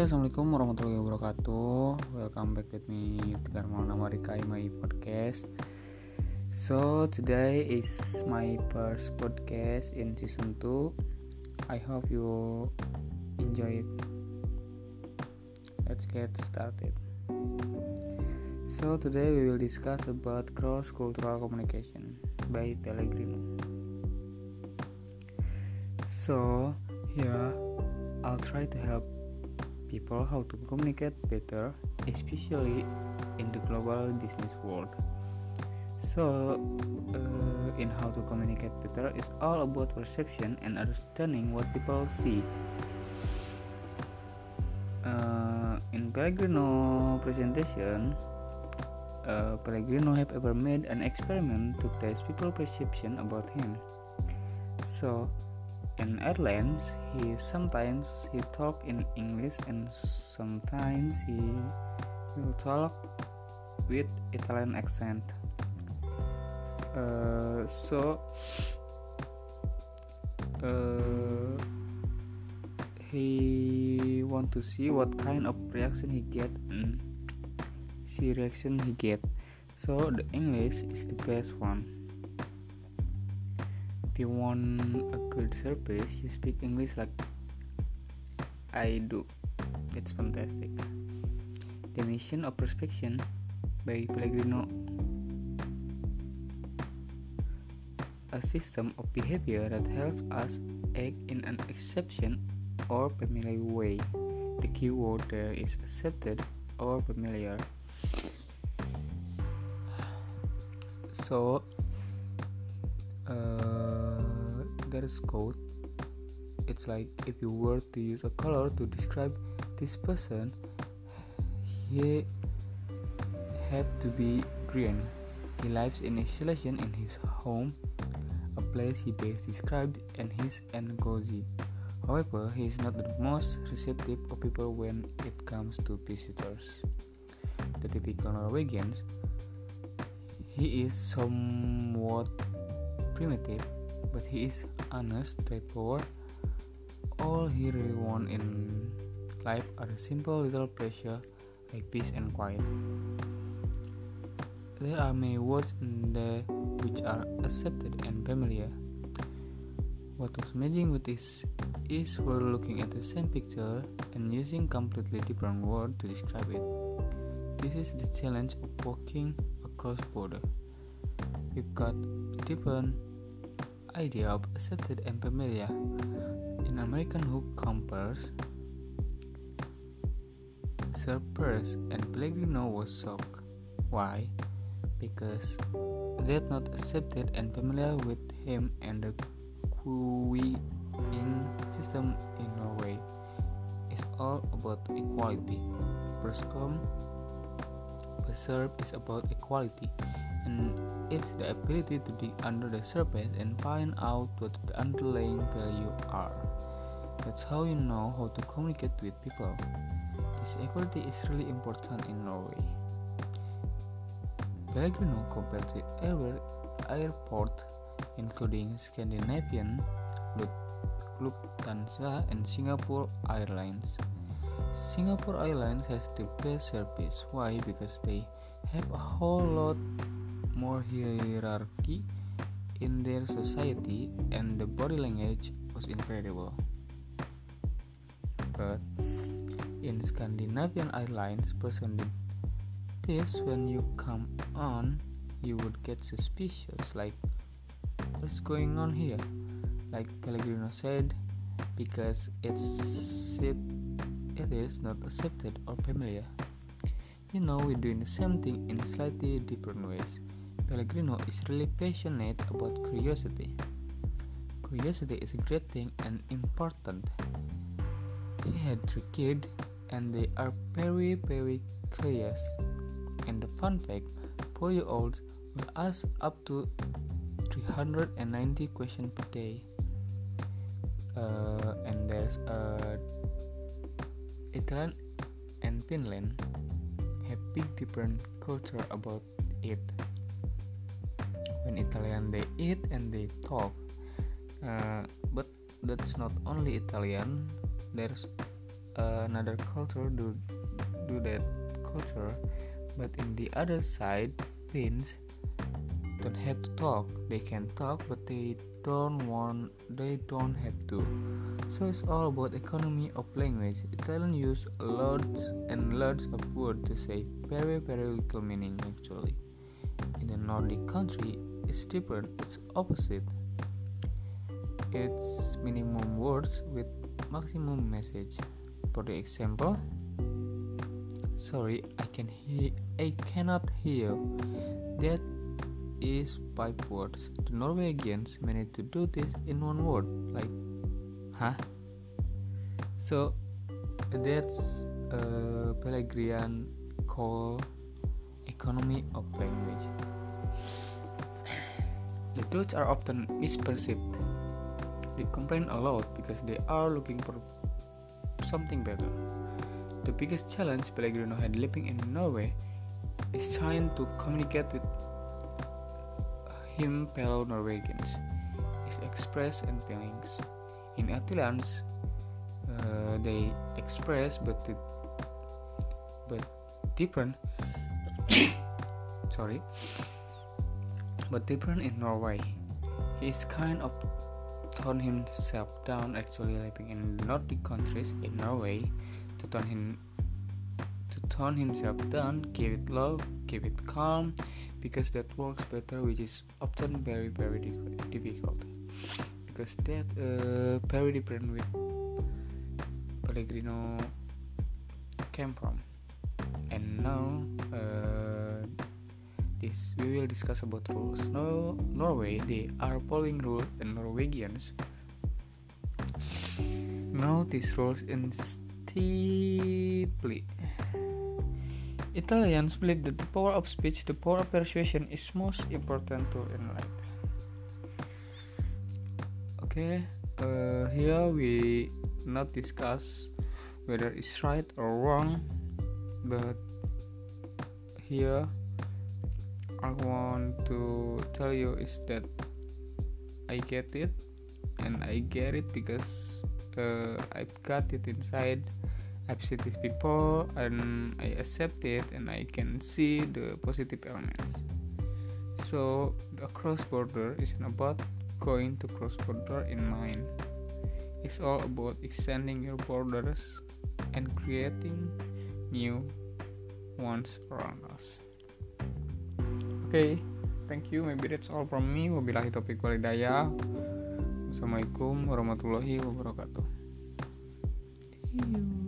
assalamualaikum warahmatullahi wabarakatuh. Welcome back with me Tegar Maulana Marika in my podcast. So today is my first podcast in season 2. I hope you enjoy it. Let's get started. So today we will discuss about cross-cultural communication by Pellegrino. So here I'll try to help people how to communicate better, especially in the global business world. So, uh, in how to communicate better is all about perception and understanding what people see. Uh, in Pellegrino presentation, uh, Pellegrino have ever made an experiment to test people perception about him. So, in airlines he sometimes he talk in english and sometimes he will talk with italian accent. Uh, so uh, he want to see what kind of reaction he get and see reaction he get. So the english is the best one you want a good service, you speak English like I do. It's fantastic. The mission of perspection by Pellegrino a system of behavior that helps us act in an exception or familiar way. The key word there is accepted or familiar. So, uh, code. It's like if you were to use a color to describe this person he had to be green. He lives in isolation in his home a place he best described and his cozy. however he is not the most receptive of people when it comes to visitors. The typical norwegians he is somewhat primitive but he is honest, straightforward. All he really wants in life are simple little pleasure like peace and quiet. There are many words in there which are accepted and familiar. What was amazing with this is we're looking at the same picture and using completely different words to describe it. This is the challenge of walking across border. We've got different idea of accepted and familiar. In American who compares surprised and Pellegrino was shocked. Why? Because they're not accepted and familiar with him and the queuing system in Norway. It's all about equality. First come, serve is about equality and it's the ability to dig under the surface and find out what the underlying value are. That's how you know how to communicate with people. This equality is really important in Norway. Pellegrino compared to every airport, including Scandinavian, Lufthansa, and Singapore Airlines. Singapore Airlines has the best service. Why? Because they have a whole lot more hierarchy in their society and the body language was incredible. But in Scandinavian Airlines person this when you come on you would get suspicious like what's going on here? Like Pellegrino said because it's it, it is not accepted or familiar. You know we're doing the same thing in slightly different ways Pellegrino is really passionate about curiosity. Curiosity is a great thing and important. He had three kids and they are very very curious. And the fun fact, four-year-olds will ask up to 390 questions per day. Uh, and there's uh, Italy and Finland have big different culture about it in Italian they eat and they talk. Uh, but that's not only Italian. There's another culture do do that culture. But in the other side means don't have to talk. They can talk but they don't want they don't have to. So it's all about economy of language. Italian use lots and lots of words to say very very little meaning actually in the nordic country it's different it's opposite. It's minimum words with maximum message. For the example sorry i can hear i cannot hear. That is five words. The norwegians managed to do this in one word like huh? So that's a pellegrin call economy of language the Dutch are often misperceived they complain a lot because they are looking for something better. The biggest challenge Pellegrino had living in Norway is trying to communicate with him fellow Norwegians, his express and feelings. In Italians, uh, they express but but different. Sorry, but different in Norway. He is kind of tone himself down actually living in Nordic countries in Norway to turn him to tone himself down keep it low keep it calm because that works better which is often very very difficult. Because that uh, very different with Pellegrino came from. And now we will discuss about rules. No, Norway they are following rules and Norwegians know these rules instinctively. Italians believe that the power of speech, the power of persuasion, is most important tool in life. Okay, uh, here we not discuss whether it's right or wrong, but here I want to tell you is that I get it and I get it because uh, I've got it inside. I've seen this before and I accept it and I can see the positive elements. So the cross border isn't about going to cross border in mind. It's all about extending your borders and creating new ones around us okay, thank you. Maybe that's all from me. Wabillahi topik walidaya. Assalamualaikum warahmatullahi wabarakatuh. See you.